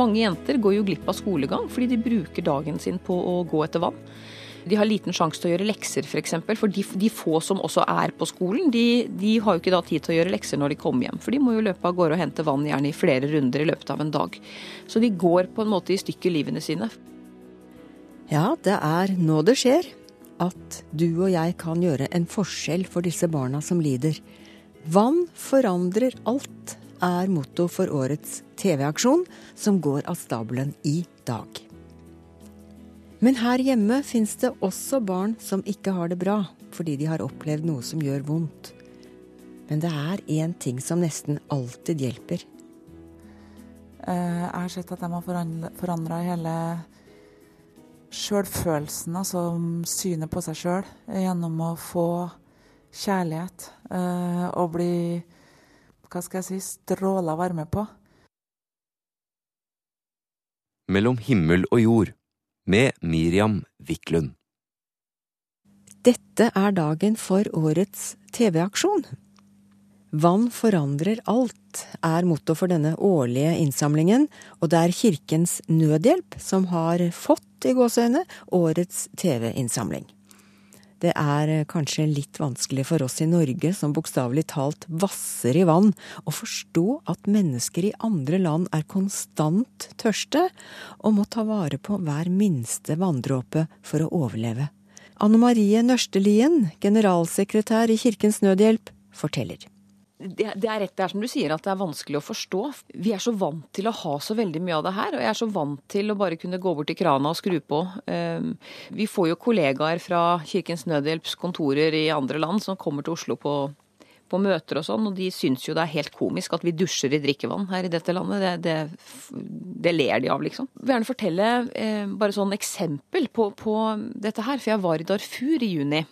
Mange jenter går jo glipp av skolegang fordi de bruker dagen sin på å gå etter vann. De har liten sjanse til å gjøre lekser f.eks. For, eksempel, for de, de, få som også er på skolen, de, de, har jo ikke da tid til å gjøre lekser når de kommer hjem. For de må jo løpe av gårde og hente vann gjerne i flere runder i løpet av en dag. Så de går på en måte i stykker livene sine. Ja, det er nå det skjer. At du og jeg kan gjøre en forskjell for disse barna som lider. Vann forandrer alt, er motto for årets TV-aksjon, som går av stabelen i dag. Men her hjemme fins det også barn som ikke har det bra fordi de har opplevd noe som gjør vondt. Men det er én ting som nesten alltid hjelper. Eh, jeg har sett at de har forandra hele sjølfølelsen, altså synet på seg sjøl, gjennom å få kjærlighet eh, og bli hva skal jeg si, stråla varme på. Mellom himmel og jord med Miriam Wiklund. Dette er dagen for årets TV-aksjon. Vann forandrer alt, er motto for denne årlige innsamlingen, og det er Kirkens Nødhjelp som har fått i gåseøyne årets TV-innsamling. Det er eh, kanskje litt vanskelig for oss i Norge, som bokstavelig talt vasser i vann, å forstå at mennesker i andre land er konstant tørste og må ta vare på hver minste vanndråpe for å overleve. Anne Marie Nørstelien, generalsekretær i Kirkens Nødhjelp, forteller det, det, er rett det er som du sier, at det er vanskelig å forstå. Vi er så vant til å ha så veldig mye av det her, og jeg er så vant til å bare kunne gå bort til krana og skru på. Ehm, vi får jo kollegaer fra Kirkens Nødhjelps kontorer i andre land som kommer til Oslo på, på møter og sånn, og de syns jo det er helt komisk at vi dusjer i drikkevann her i dette landet. Det, det, det ler de av, liksom. Jeg vil gjerne fortelle eh, bare sånn eksempel på, på dette her, for jeg var i Darfur i juni.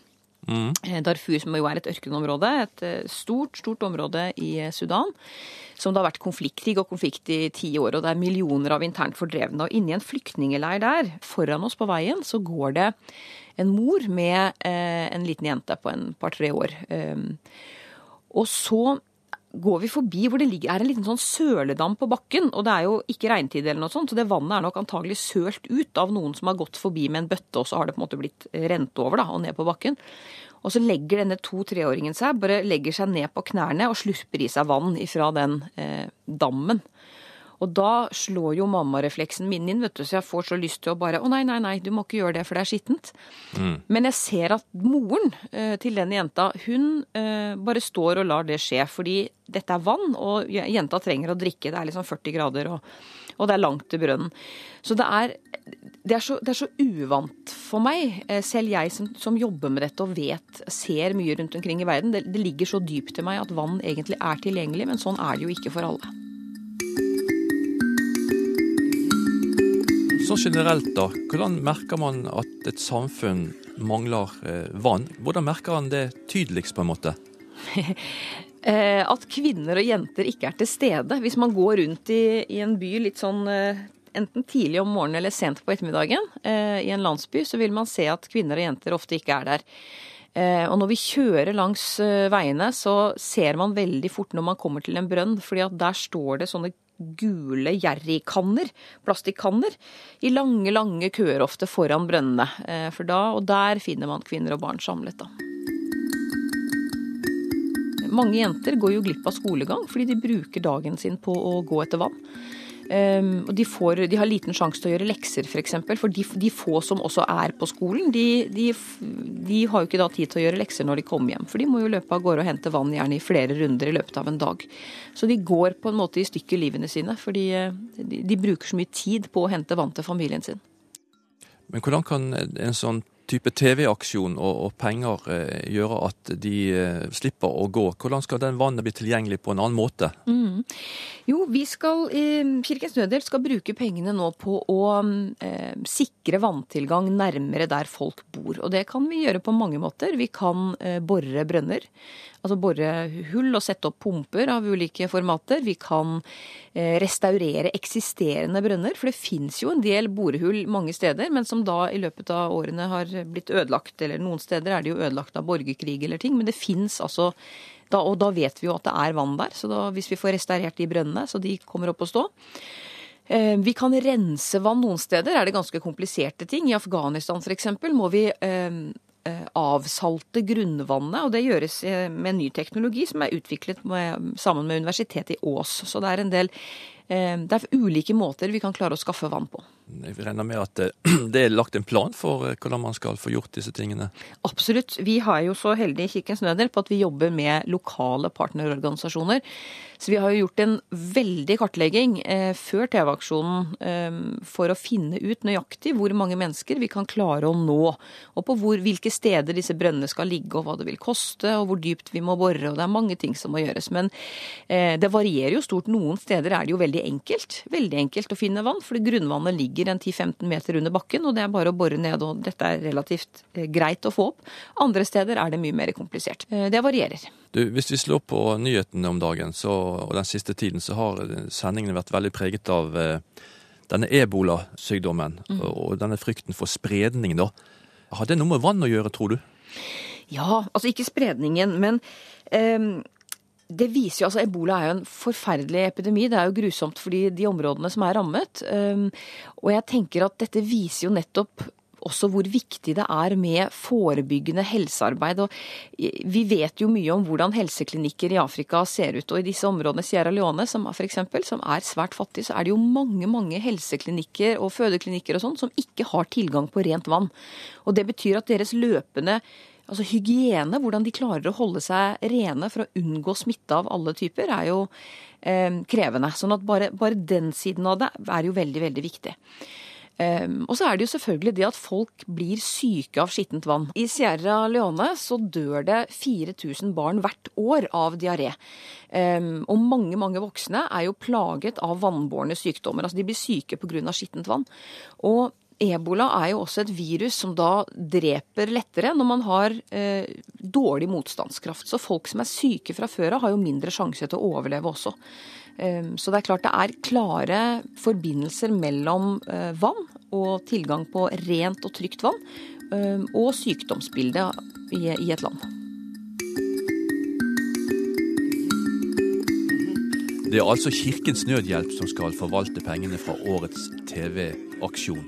Mm. Darfur, som jo er et ørkenområde, et eh, stort, stort område i eh, Sudan. Som det har vært konfliktkrig og konflikt i ti år, og det er millioner av internt fordrevne. Og inni en flyktningeleir der, foran oss på veien, så går det en mor med eh, en liten jente på en par-tre år. Um, og så går vi forbi hvor det ligger, er en liten sånn søledam på bakken. Og det er jo ikke regntid eller noe sånt, så det vannet er nok antagelig sølt ut av noen som har gått forbi med en bøtte, og så har det på en måte blitt rent over da, og ned på bakken. Og så legger denne to-treåringen seg, bare legger seg ned på knærne og slurper i seg vann ifra den eh, dammen. Og da slår jo mammarefleksen min inn, vet du, så jeg får så lyst til å bare Å nei, nei, nei, du må ikke gjøre det, for det er skittent. Mm. Men jeg ser at moren eh, til den jenta, hun eh, bare står og lar det skje. Fordi dette er vann, og jenta trenger å drikke. Det er liksom 40 grader, og, og det er langt til brønnen. Så det er, det er, så, det er så uvant for meg, eh, selv jeg som, som, jobber med dette og vet, ser mye rundt omkring i verden. Det, det ligger så dypt til meg at vann egentlig er tilgjengelig, men sånn er det jo ikke for alle. Sånn generelt, da. Hvordan merker man at et samfunn mangler eh, vann? Hvordan merker man det tydeligst, på en måte? Eh, at kvinner og jenter ikke er til stede. Hvis man går rundt i, i en by litt sånn eh, enten tidlig om morgenen eller sent på ettermiddagen eh, i en landsby, så vil man se at kvinner og jenter ofte ikke er der. Eh, og når vi kjører langs eh, veiene, så ser man veldig fort når man kommer til en brønn, fordi at der står det sånne gule jerrykanner, plastikkanner, i lange, lange køer ofte foran brønnene. Eh, for da, og der finner man kvinner og barn samlet, da. Mange jenter går jo glipp av skolegang fordi de bruker dagen sin på å gå etter vann. Um, og de, får, de, har liten sjanse til å gjøre lekser, f.eks. For, eksempel, for de, de, få som også er på skolen, de, de, de, har jo ikke da tid til å gjøre lekser når de kommer hjem. For de må jo løpe av gårde og hente vann gjerne i flere runder i løpet av en dag. Så de går på en måte i stykker livene sine, fordi eh, de, bruker så mye tid på å hente vann til familien sin. Men hvordan kan en sånn type TV-aksjon og, og, penger eh, gjøre at de eh, slipper å gå? Hvordan skal den vannet bli tilgjengelig på en annen måte? Mm. Jo, vi skal, eh, Kirkens Nødhjelp skal bruke pengene nå på å eh, sikre vanntilgang nærmere der folk bor. Og det kan vi gjøre på mange måter. Vi kan eh, bore brønner altså bore hull og sette opp pumper av ulike formater. Vi kan eh, restaurere eksisterende brønner, for det fins jo en del borehull mange steder, men som da i løpet av årene har blitt ødelagt. Eller noen steder er de jo ødelagt av borgerkrig eller ting, men det fins altså da, Og da vet vi jo at det er vann der, så da, hvis vi får restaurert de brønnene så de kommer opp å stå Eh, vi kan rense vann noen steder, er det ganske kompliserte ting. I Afghanistan f.eks. må vi eh, avsalte grunnvannet, og det gjøres med ny teknologi som er utviklet med, sammen med Universitetet i Ås. Så det er en del det er ulike måter vi kan klare å skaffe vann på. Jeg regner med at det er lagt en plan for hvordan man skal få gjort disse tingene? Absolutt. Vi har jo så heldige i Kirkens Nødhjelp at vi jobber med lokale partnerorganisasjoner så vi har jo gjort en veldig kartlegging eh, før TV-aksjonen eh, for å finne ut nøyaktig hvor mange mennesker vi kan klare å nå. Og på hvor, hvilke steder disse brønnene skal ligge, og hva det vil koste, og hvor dypt vi må bore. Og det er mange ting som må gjøres. Men eh, det varierer jo stort. Noen steder er det jo veldig enkelt. Veldig enkelt å finne vann, fordi grunnvannet ligger en 10-15 meter under bakken, og det er bare å bore ned, og dette er relativt eh, greit å få opp. Andre steder er det mye mer komplisert. Eh, det varierer. Du, hvis vi slår på nyhetene om dagen så, og den siste tiden, så har sendingene vært veldig preget av eh, denne ebolasykdommen mm. og denne frykten for spredning. da. Har det noe med vann å gjøre, tror du? Ja, altså ikke spredningen, men eh, det viser jo, altså Ebola er jo en forferdelig epidemi. Det er jo grusomt for de områdene som er rammet. Um, og jeg tenker at dette viser jo nettopp også hvor viktig det er med forebyggende helsearbeid. Og vi vet jo mye om hvordan helseklinikker i Afrika ser ut. Og i disse områdene, Sierra Leone som for eksempel, som er svært fattig, så er det jo mange mange helseklinikker og fødeklinikker og sånn som ikke har tilgang på rent vann. Og det betyr at deres løpende Altså hygiene, hvordan de klarer å holde seg rene for å unngå smitte av alle typer, er jo eh, krevende. Sånn at bare, bare den siden av det er jo veldig, veldig viktig. Eh, og så er det jo selvfølgelig det at folk blir syke av skittent vann. I Sierra Leone så dør det 4000 barn hvert år av diaré. Eh, og mange mange voksne er jo plaget av vannbårne sykdommer. Altså de blir syke pga. skittent vann. Og Ebola er jo også et virus som da dreper lettere når man har eh, dårlig motstandskraft. Så folk som er syke fra før av, har jo mindre sjanse til å overleve også. Eh, så det er klart det er klare forbindelser mellom eh, vann og tilgang på rent og trygt vann, ehm, og sykdomsbildet i et land. Det er altså Kirkens Nødhjelp som skal forvalte pengene fra årets TV-aksjon.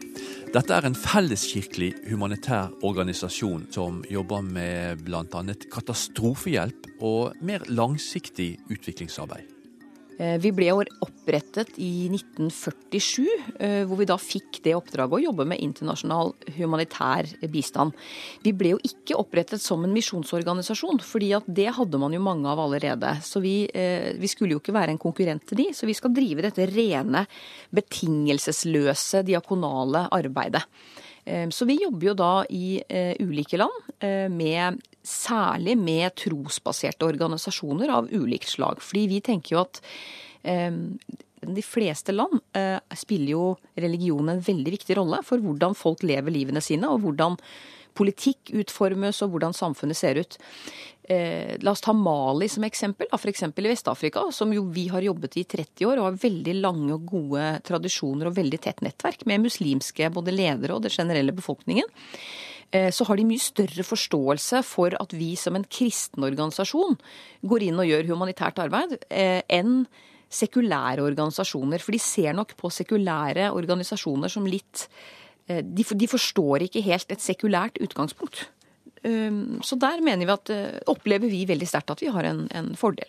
Dette er en felleskirkelig humanitær organisasjon som jobber med bl.a. katastrofehjelp og mer langsiktig utviklingsarbeid. Eh, vi ble opprettet i 1947, eh, hvor vi da fikk det oppdraget å jobbe med internasjonal humanitær bistand. Vi ble jo ikke opprettet som en misjonsorganisasjon, fordi at det hadde man jo mange av allerede. Så vi, eh, vi skulle jo ikke være en konkurrent til de, så vi skal drive dette rene, betingelsesløse, diakonale arbeidet. Så vi jobber jo da i ulike land med særlig med trosbaserte organisasjoner av ulikt slag. Fordi vi tenker jo at eh, de fleste land eh, spiller jo religion en veldig viktig rolle for hvordan folk lever livene sine, og hvordan politikk utformes og hvordan samfunnet ser ut. Eh, la oss ta Mali som eksempel, f.eks. i Vest-Afrika, som jo vi har jobbet i 30 år og har veldig lange og gode tradisjoner og veldig tett nettverk med muslimske både ledere og det generelle befolkningen. Eh, så har de mye større forståelse for at vi som en kristen organisasjon går inn og gjør humanitært arbeid, eh, enn sekulære organisasjoner. For de ser nok på sekulære organisasjoner som litt eh, De, forstår ikke helt et sekulært utgangspunkt. Så der mener vi at opplever vi veldig sterkt at vi har en, en fordel.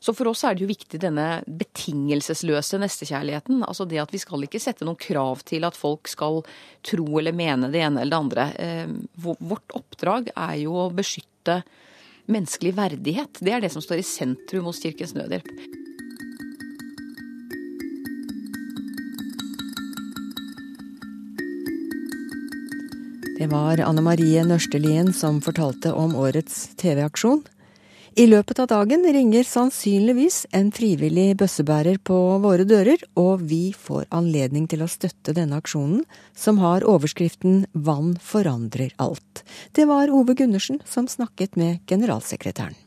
Så for oss er det jo viktig denne betingelsesløse nestekjærligheten. Altså det at vi skal ikke sette noen krav til at folk skal tro eller mene det ene eller det andre. Eh, vårt oppdrag er jo å beskytte menneskelig verdighet. Det er det som står i sentrum hos Kirkens Nødhjelp. Det var Anne Marie Nørstelien som fortalte om årets TV-aksjon. I løpet av dagen ringer sannsynligvis en frivillig bøssebærer på våre dører, og vi får anledning til å støtte denne aksjonen, som har overskriften Vann forandrer alt. Det var Ove Gundersen som snakket med generalsekretæren.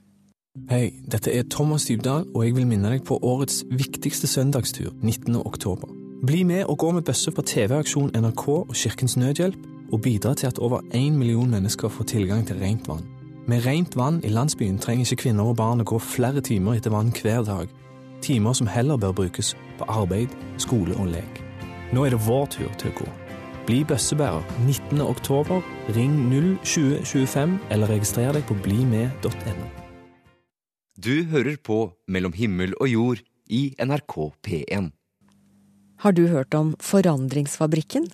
Hei, dette er Thomas Dybdahl, og jeg vil minne deg på årets viktigste søndagstur 19. oktober. Bli med og gå med bøsse på TV-aksjon NRK og Kirkens Nødhjelp, og bidra til at over én million mennesker får tilgang til rent vann. Med rent vann i landsbyen trenger ikke kvinner og barn å gå flere timer etter vann hver dag. Timer som heller bør brukes på arbeid, skole og lek. Nå er det vår tur til å gå. Bli bøssebærer 19. oktober. Ring 02025 eller registrer deg på blimed.no. Du hører på Mellom himmel og jord i NRK P1. Har du hørt om Forandringsfabrikken?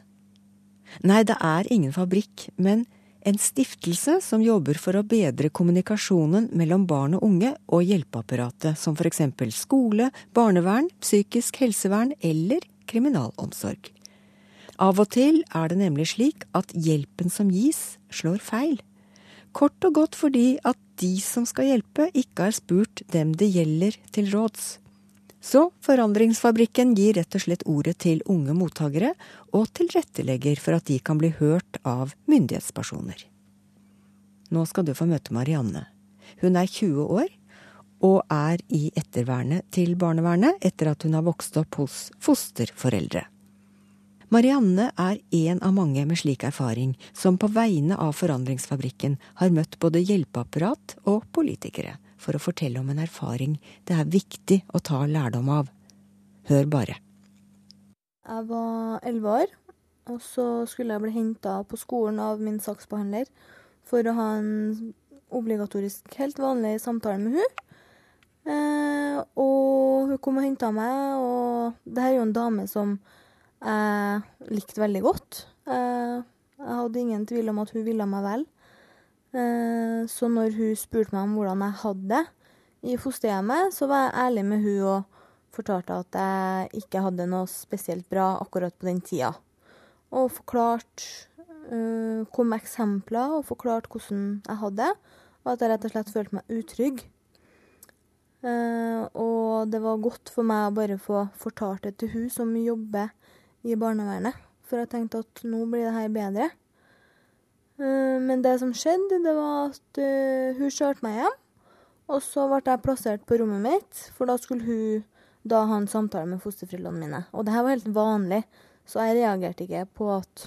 Nei, det er ingen fabrikk, men en stiftelse som jobber for å bedre kommunikasjonen mellom barn og unge og hjelpeapparatet, som eksempel skole, barnevern, psykisk helsevern eller kriminalomsorg. Av og til er det nemlig slik at hjelpen som gis, slår feil. Kort og godt fordi at de som skal hjelpe, ikke har spurt dem det gjelder til råds. Så Forandringsfabrikken gir rett og slett ordet til unge mottakere, og tilrettelegger for at de kan bli hørt av myndighetspersoner. Nå skal du få møte Marianne. Hun er 20 år, og er i ettervernet til barnevernet etter at hun har vokst opp hos fosterforeldre. Marianne er en av mange med slik erfaring, som på vegne av Forandringsfabrikken har møtt både hjelpeapparat og politikere for å fortelle om en erfaring det er viktig å ta lærdom av. Hør bare. Jeg var elleve år, og så skulle jeg bli henta på skolen av min saksbehandler for å ha en obligatorisk, helt vanlig samtale med hun. Eh, og hun kom og henta meg, og det her er jo en dame som jeg likte veldig godt. Eh, jeg hadde ingen tvil om at hun ville meg vel. Eh, så når hun spurte meg om hvordan jeg hadde det i fosterhjemmet, så var jeg ærlig med hun og fortalte at jeg ikke hadde noe spesielt bra akkurat på den tida. Og forklart uh, kom med eksempler og forklart hvordan jeg hadde det, og at jeg rett og slett følte meg utrygg. Uh, og det var godt for meg å bare få fortalt det til hun som jobber i barnevernet, for jeg tenkte at nå blir det her bedre. Eh, men det som skjedde, det var at uh, hun kjørte meg hjem. Og så ble jeg plassert på rommet mitt, for da skulle hun da ha en samtale med fosterforeldrene mine. Og det her var helt vanlig, så jeg reagerte ikke på at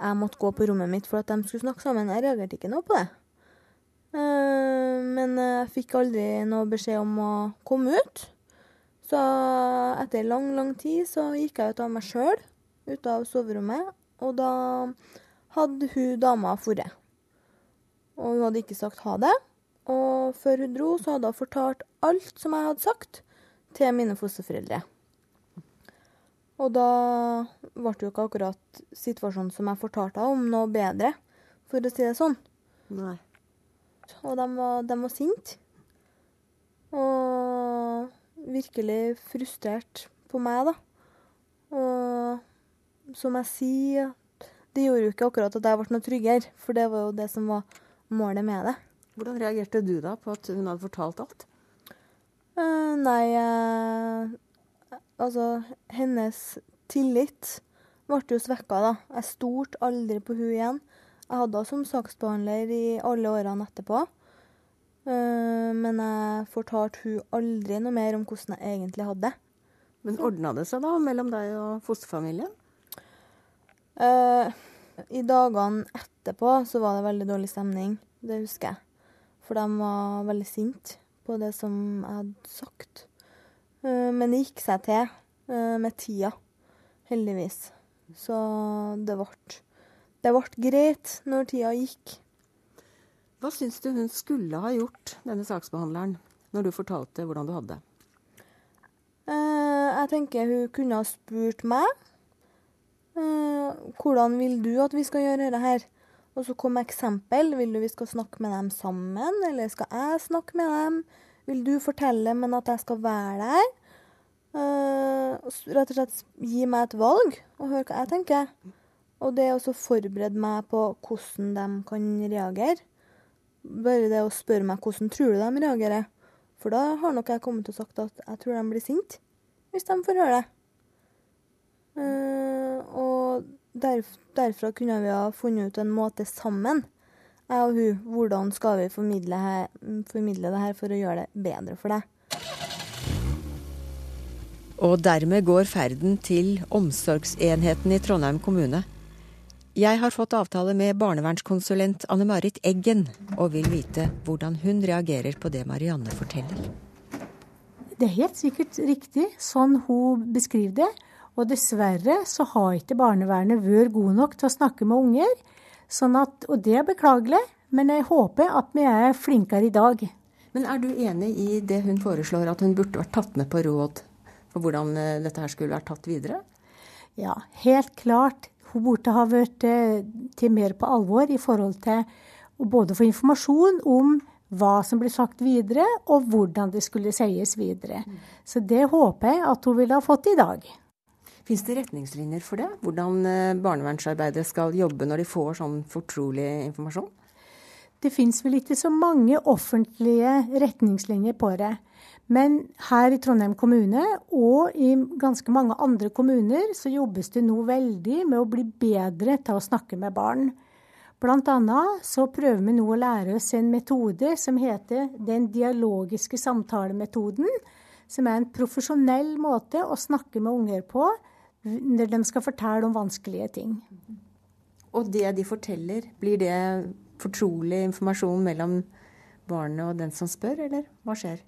jeg måtte gå på rommet mitt for at de skulle snakke sammen. Jeg reagerte ikke noe på det. Uh, men jeg fikk aldri noe beskjed om å komme ut. Så etter lang, lang tid så gikk jeg ut av meg sjøl, ut av soverommet, og da hadde hun dama dratt. Og hun hadde ikke sagt ha det. Og før hun dro, så hadde hun fortalt alt som jeg hadde sagt, til mine fosterforeldre. Og da ble det jo ikke akkurat situasjonen som jeg fortalte om, noe bedre, for å si det sånn. Nei. Og de var, de var sinte. Og virkelig frustrert på meg, da. Og som jeg sier, det gjorde jo ikke akkurat at jeg ble noe tryggere, for det var jo det som var målet med det. Hvordan reagerte du da på at hun hadde fortalt alt? Uh, nei uh, Altså, hennes tillit ble jo svekka, da. Jeg stolte aldri på hun igjen. Jeg hadde henne som saksbehandler i alle årene etterpå. Uh, men jeg fortalte hun aldri noe mer om hvordan jeg egentlig hadde det. Men ordna det seg da mellom deg og fosterfamilien? Uh, I dagene etterpå så var det veldig dårlig stemning, det husker jeg. For de var veldig sinte på det som jeg hadde sagt. Uh, men det gikk seg til uh, med tida, heldigvis. Så det ble, det ble greit når tida gikk. Hva syns du hun skulle ha gjort, denne saksbehandleren, når du fortalte hvordan du hadde det? jeg tenker hun kunne ha spurt meg hvordan vil du at vi skal gjøre dette her? Og så kom eksempel. Vil du vi skal snakke med dem sammen, eller skal jeg snakke med dem? Vil du fortelle, men at jeg skal være der? Uh, rett og slett gi meg et valg, og høre hva jeg tenker. Og det å forberede meg på hvordan de kan reagere. Bare det å spørre meg hvordan tror du de reagerer. For da har nok jeg kommet til å sagt at jeg tror de blir sinte, hvis de får høre det. Uh, og derf derfra kunne vi ha funnet ut en måte sammen, jeg og hun. Hvordan skal vi formidle, her, formidle det her for å gjøre det bedre for deg? Og dermed går ferden til omsorgsenheten i Trondheim kommune. Jeg har fått avtale med barnevernskonsulent Anne Marit Eggen, og vil vite hvordan hun reagerer på det Marianne forteller. Det er helt sikkert riktig, sånn hun beskriver det. Og dessverre så har ikke barnevernet vært gode nok til å snakke med unger. Sånn at, og det er beklagelig, men jeg håper at vi er flinkere i dag. Men er du enig i det hun foreslår, at hun burde vært tatt med på råd for hvordan eh, dette her skulle vært tatt videre? Ja, helt klart. Hun burde ha vært eh, til mer på alvor i forhold til å både få informasjon om hva som ble sagt videre, og hvordan det skulle sies videre. Så det håper jeg at hun ville ha fått i dag. Fins det retningslinjer for det? Hvordan eh, barnevernsarbeidere skal jobbe når de får sånn fortrolig informasjon? Det fins vel ikke så mange offentlige retningslinjer på det. Men her i Trondheim kommune og i ganske mange andre kommuner så jobbes det nå veldig med å bli bedre til å snakke med barn. Annet så prøver vi nå å lære oss en metode som heter den dialogiske samtalemetoden. Som er en profesjonell måte å snakke med unger på når de skal fortelle om vanskelige ting. Og det de forteller, blir det fortrolig informasjon mellom barnet og den som spør, eller hva skjer?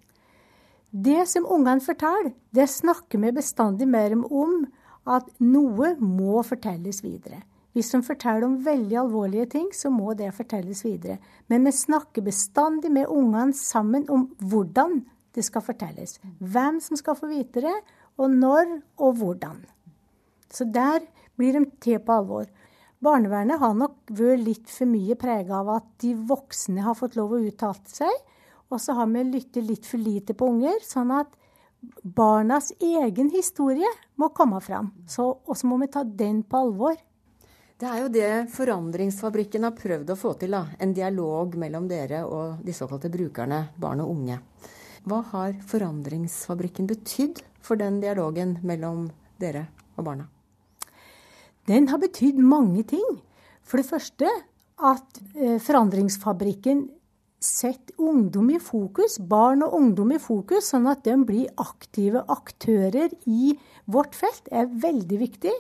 Det som ungene forteller, det snakker vi bestandig mer om at noe må fortelles videre. Hvis de forteller om veldig alvorlige ting, så må det fortelles videre. Men vi snakker bestandig med ungene sammen om hvordan det skal fortelles. Hvem som skal få vite det, og når og hvordan. Så der blir de til på alvor. Barnevernet har nok vært litt for mye prega av at de voksne har fått lov å uttale seg, og så har vi lyttet litt for lite på unger, sånn at barnas egen historie må komme fram. Og så må vi ta den på alvor. Det er jo det Forandringsfabrikken har prøvd å få til. da, En dialog mellom dere og de såkalte brukerne, barn og unge. Hva har Forandringsfabrikken betydd for den dialogen mellom dere og barna? Den har betydd mange ting. For det første at eh, Forandringsfabrikken setter ungdom i fokus, barn og ungdom i fokus, sånn at de blir aktive aktører i vårt felt, er veldig viktig.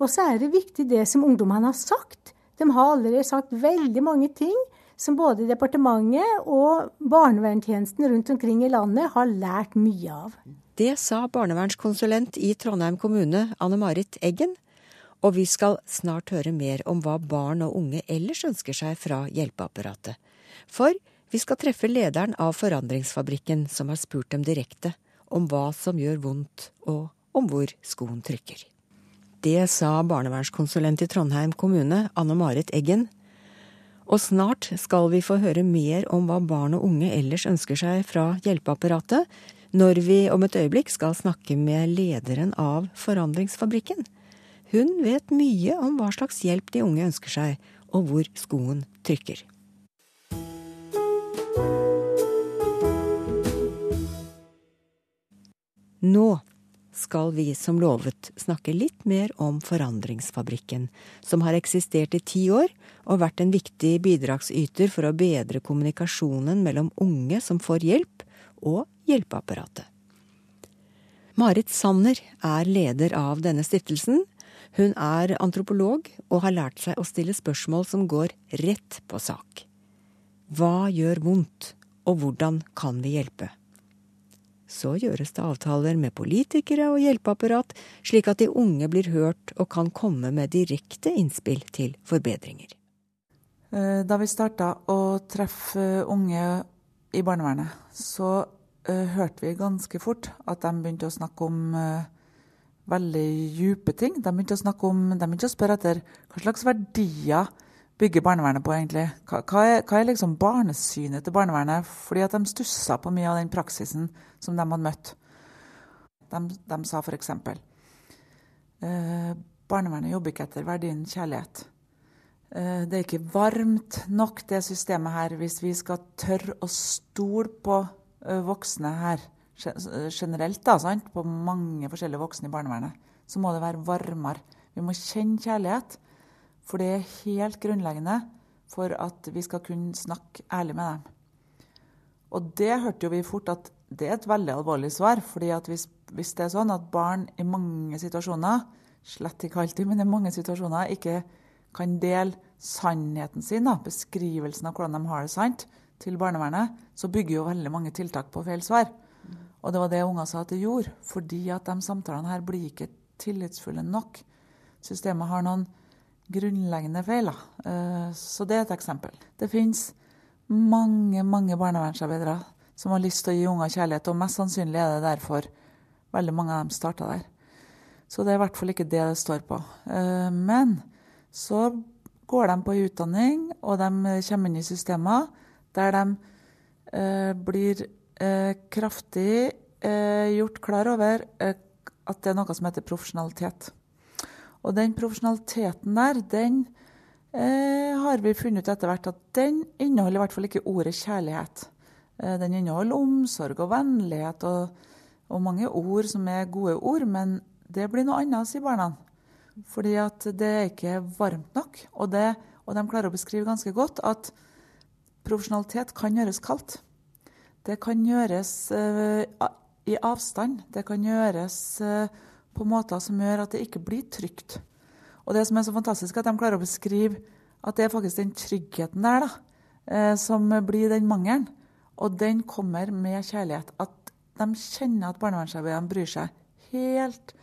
Og så er det viktig det som ungdommene har sagt. De har allerede sagt veldig mange ting som både departementet og barnevernstjenesten rundt omkring i landet har lært mye av. Det sa barnevernskonsulent i Trondheim kommune, Anne Marit Eggen. Og vi skal snart høre mer om hva barn og unge ellers ønsker seg fra hjelpeapparatet. For vi skal treffe lederen av Forandringsfabrikken, som har spurt dem direkte om hva som gjør vondt, og om hvor skoen trykker. Det sa barnevernskonsulent i Trondheim kommune, Anne Marit Eggen. Og snart skal vi få høre mer om hva barn og unge ellers ønsker seg fra hjelpeapparatet, når vi om et øyeblikk skal snakke med lederen av Forandringsfabrikken. Hun vet mye om hva slags hjelp de unge ønsker seg, og hvor skoen trykker. Nå skal vi som lovet snakke litt mer om Forandringsfabrikken, som har eksistert i ti år og vært en viktig bidragsyter for å bedre kommunikasjonen mellom unge som får hjelp, og hjelpeapparatet. Marit Sanner er leder av denne stiftelsen, hun er antropolog og har lært seg å stille spørsmål som går rett på sak. Hva gjør vondt, og hvordan kan vi hjelpe? Så gjøres det avtaler med politikere og hjelpeapparat, slik at de unge blir hørt og kan komme med direkte innspill til forbedringer. Eh, da vi starta å treffe unge i barnevernet, så uh, hørte vi ganske fort at de begynte å snakke om uh, veldig dype ting. De begynte å snakke om, de begynte å spørre etter hva slags verdier bygger barnevernet på, egentlig. Hva, hva, er, hva er, liksom barnesynet til barnevernet? Fordi at de stussa på mye av den praksisen som de hadde møtt. De, de sa f.eks.: eh, Barnevernet jobber ikke etter verdien kjærlighet. Eh, det er ikke varmt nok, det systemet her, hvis vi skal tørre å stole på eh, voksne her generelt, da, sant? på mange forskjellige voksne i barnevernet, så må det være varmere. Vi må kjenne kjærlighet, for det er helt grunnleggende for at vi skal kunne snakke ærlig med dem. Og det hørte jo vi fort at det er et veldig alvorlig svar. fordi hvis, hvis, det er sånn at barn i mange situasjoner, slett ikke alltid, men i mange situasjoner, ikke kan dele sannheten sin, da, beskrivelsen av hvordan de har det sant, til barnevernet, så bygger jo veldig mange tiltak på feil svar. Og det var det unger sa at det gjorde, fordi at de samtalene her blir ikke tillitsfulle nok. Systemet har noen grunnleggende feil. Eh, så det er et eksempel. Det finnes mange, mange barnevernsarbeidere som har lyst til å gi unger kjærlighet, og mest sannsynlig er det derfor veldig mange av dem starta der. Så det er i hvert fall ikke det det står på. Eh, men så går de på utdanning, og de kommer inn i systemer der de eh, blir eh, kraftig gjort klar over at det er noe som heter profesjonalitet. Og den profesjonaliteten der, den eh, har vi funnet ut etter hvert at den inneholder i hvert fall ikke ordet kjærlighet. Eh, den inneholder omsorg og vennlighet og, og, mange ord som er gode ord, men det blir noe annet, sier barna. Fordi at det er ikke varmt nok. Og, det, og de klarer å beskrive ganske godt at profesjonalitet kan gjøres kaldt. Det kan gjøres uh, i avstand. Det kan gjøres uh, på måter som gjør at det ikke blir trygt. Og det som er så fantastisk, er at de klarer å beskrive at det er faktisk den tryggheten der da, uh, som blir den mangelen. Og den kommer med kjærlighet. At de kjenner at barnevernsarbeiderne bryr seg helt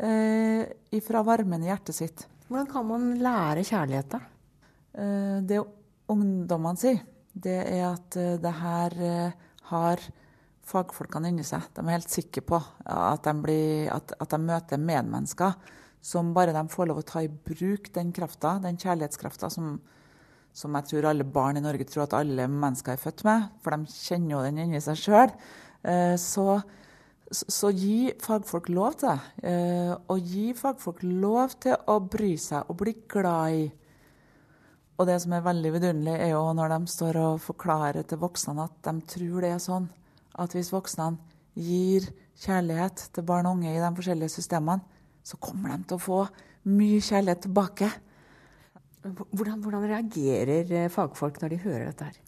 eh, ifra varmen i hjertet sitt. Hvordan kan man lære kjærlighet, da? Eh, det ungdommene sier, det er at eh, det her eh, har fagfolkene inni seg. De er helt sikre på at de, blir, at, at de møter medmennesker som bare de får lov å ta i bruk den krafta, den kjærlighetskrafta som, som jeg tror alle barn i Norge tror at alle mennesker er født med, for de kjenner jo den inni seg sjøl. Eh, så så gi fagfolk lov til det. Eh, og gi fagfolk lov til å bry seg og bli glad i. Og det som er veldig vidunderlig, er jo når de står og forklarer til voksne at de tror det er sånn at hvis voksne gir kjærlighet til barn og unge i de forskjellige systemene, så kommer de til å få mye kjærlighet tilbake. Hvordan, hvordan reagerer eh, fagfolk når de hører dette her?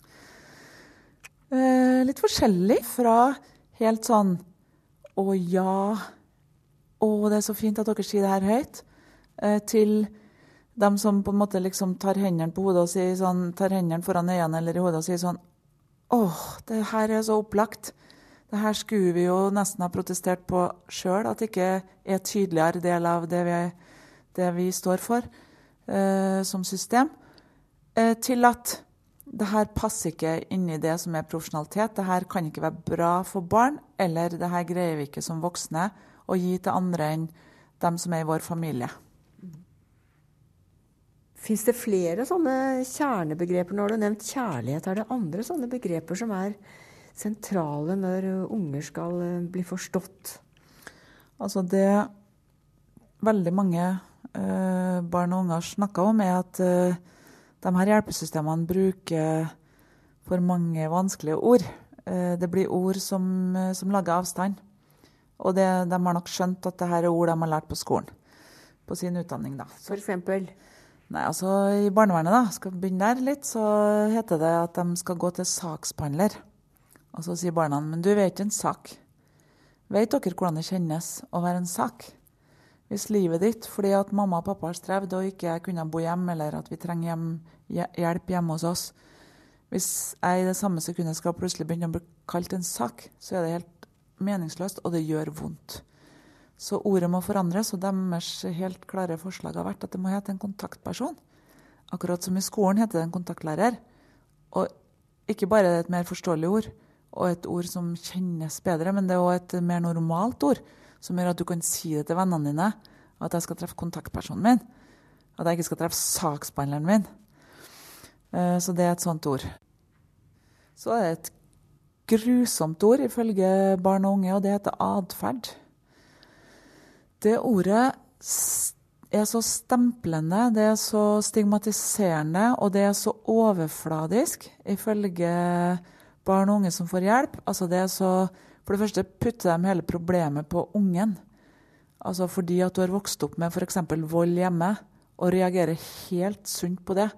Eh, litt forskjellig. Fra helt sånn å ja, å det er så fint at dere sier det her høyt, eh, til dem som på en måte liksom tar hendene på hodet og sier sånn, tar hendene foran øynene eller i hodet og sier sånn åh, det her er så opplagt. Det her skulle vi jo nesten ha protestert på sjøl, at det ikke er tydeligere del av det vi, det vi står for eh, som system. Eh, til at det her passer ikke inn i det som er profesjonalitet. Det her kan ikke være bra for barn, eller det her greier vi ikke som voksne å gi til andre enn dem som er i vår familie. Fins det flere sånne kjernebegreper? Nå har du nevnt kjærlighet. Er det andre sånne begreper som er sentrale når unger skal eh, bli forstått? Altså det veldig mange eh, barn og unger snakker om, er at eh, de her hjelpesystemene bruker for mange vanskelige ord. Eh, det blir ord som, som lager avstand. Og det, de har nok skjønt at dette er ord de har lært på skolen. På sin utdanning, da. For eksempel? Nei, altså I barnevernet, da, skal vi begynne der litt, så heter det at de skal gå til saksbehandler. Og så sier barna men du vet en sak. Vet dere hvordan det kjennes å være en sak? Hvis livet ditt fordi at mamma og pappa har strevd og ikke kunne bo hjemme, eller at vi trenger hjem, hjelp hjemme hos oss Hvis jeg i det samme sekundet skal plutselig begynne å bli kalt en sak, så er det helt meningsløst, og det gjør vondt. Så ordet må forandres, og deres helt klare forslag har vært at det må hete en kontaktperson. Akkurat som i skolen heter det en kontaktlærer. Og ikke bare er det et mer forståelig ord, og et ord som kjennes bedre, men det er òg et mer normalt ord, som gjør at du kan si det til vennene dine, at jeg skal treffe kontaktpersonen min. At jeg ikke skal treffe saksbehandleren min. Eh, så det er et sånt ord. Så er det et grusomt ord ifølge barn og unge, og det heter atferd. Det ordet er så stemplende, det er så stigmatiserende, og det er så overfladisk ifølge barn og unge som får hjelp. Altså det er så, for det første putter de hele problemet på ungen. Altså fordi at du har vokst opp med f.eks. vold hjemme, og reagerer helt sunt på det.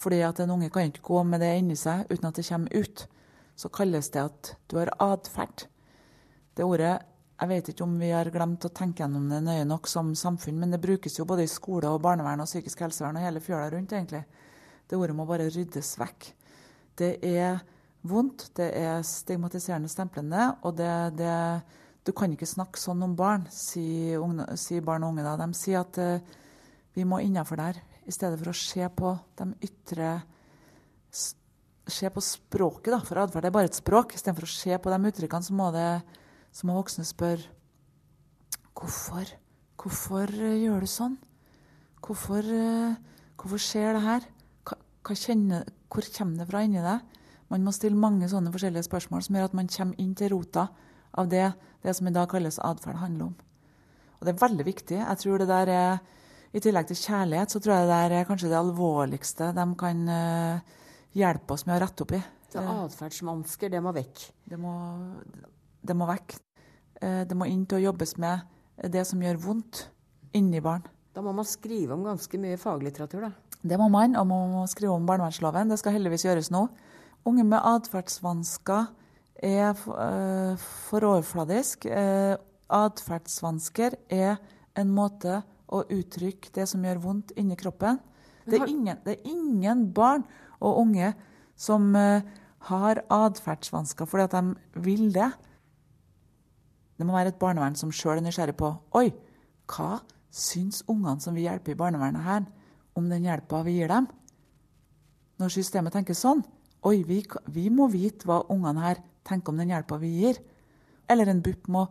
Fordi at en unge kan ikke gå med det inni seg uten at det kommer ut. Så kalles det at du har atferd. Det ordet Jeg vet ikke om vi har glemt å tenke gjennom det nøye nok som samfunn, men det brukes jo både i skole og barnevern og psykisk helsevern og hele fjøla rundt, egentlig. Det ordet må bare ryddes vekk. Det er vondt, det er stigmatiserende stemplende, og det, det, du kan ikke snakke sånn om barn, sier, unge, barn og unge da. De sier at uh, vi må innafor der, i stedet for å se på de ytre Se på språket, da, for atferd er bare et språk. Istedenfor å se på de uttrykkene, så må, det, så må voksne spørre hvorfor. Hvorfor uh, gjør du sånn? Hvorfor, uh, hvorfor skjer det her? Hva, hva kjenner, hvor kommer det fra inni deg? Man må stille mange sånne forskjellige spørsmål som gjør at man kommer inn til rota av det, det som i dag kalles atferd handler om. Og det er veldig viktig. Jeg tror det der er, I tillegg til kjærlighet, så tror jeg det der er kanskje det alvorligste de kan uh, hjelpe oss med å rette opp i. Så atferdsvansker, det må vekk? Det må, det må vekk. Uh, det må inn til å jobbes med det som gjør vondt inni barn. Da må man skrive om ganske mye faglitteratur, da? Det må man, og man må skrive om barnevernsloven. Det skal heldigvis gjøres nå. Unge med atferdsvansker er uh, for overfladisk. Uh, Atferdsvansker er en måte å uttrykke det som gjør vondt inni kroppen. Det er ingen, det er ingen barn og unge som har atferdsvansker fordi at de vil det. Det må være et barnevern som sjøl er nysgjerrig på Oi, hva syns ungene som vi hjelper i barnevernet her, om den hjelpa vi gir dem? Når systemet tenker sånn, Oi, vi, vi må vite hva ungene her tenker om den hjelpa vi gir. Eller en BUP må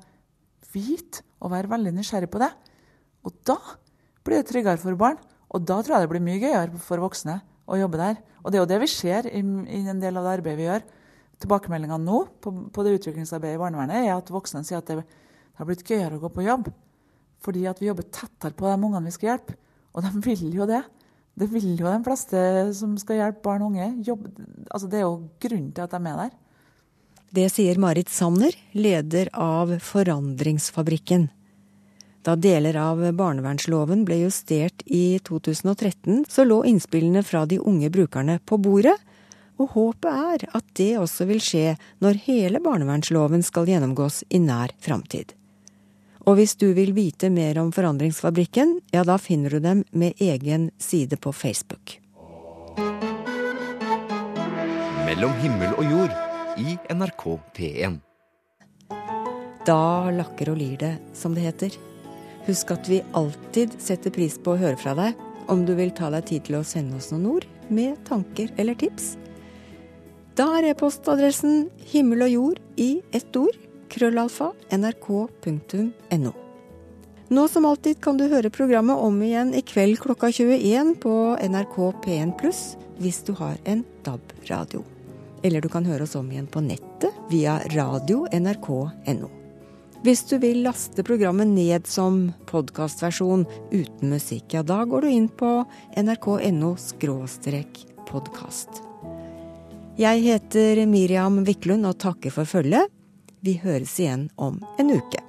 vite og være veldig nysgjerrig på det. Og da blir det tryggere for barn. Og da tror jeg det blir mye gøyere for voksne å jobbe der. Og det er jo det vi ser i, i en del av det arbeidet vi gjør. Tilbakemeldingene nå på, på, det utviklingsarbeidet i barnevernet er at voksne sier at det, har blitt gøyere å gå på jobb. Fordi at vi jobber tettere på de ungene vi skal hjelpe. Og de vil jo det. Det vil jo de fleste som skal hjelpe barn og unge. Jobbe. Altså, det er jo grunnen til at de er der. Det sier Marit Sanner, leder av Forandringsfabrikken. Da deler av barnevernsloven ble justert i 2013, så lå innspillene fra de unge brukerne på bordet, og håpet er at det også vil skje når hele barnevernsloven skal gjennomgås i nær framtid. Og hvis du vil vite mer om Forandringsfabrikken, ja da finner du dem med egen side på Facebook. Mellom himmel og jord i NRK P1. Da lakker og lir det, som det heter. Husk at vi alltid setter pris på å høre fra deg, om du vil ta deg tid til å sende oss noen ord med tanker eller tips. Da er e-postadressen himmel og jord i ett ord krøllalfa nrk.no. Nå som alltid kan du høre programmet om igjen i kveld klokka 21 på NRK P1 pluss hvis du har en DAB-radio. Eller du kan høre oss om igjen på nettet via radio nrk.no. Hvis du vil laste programmet ned som podkastversjon uten musikk, ja da går du inn på nrk.no podkast. Jeg heter Miriam Wiklund og takker for følget. Vi høres igjen om en uke.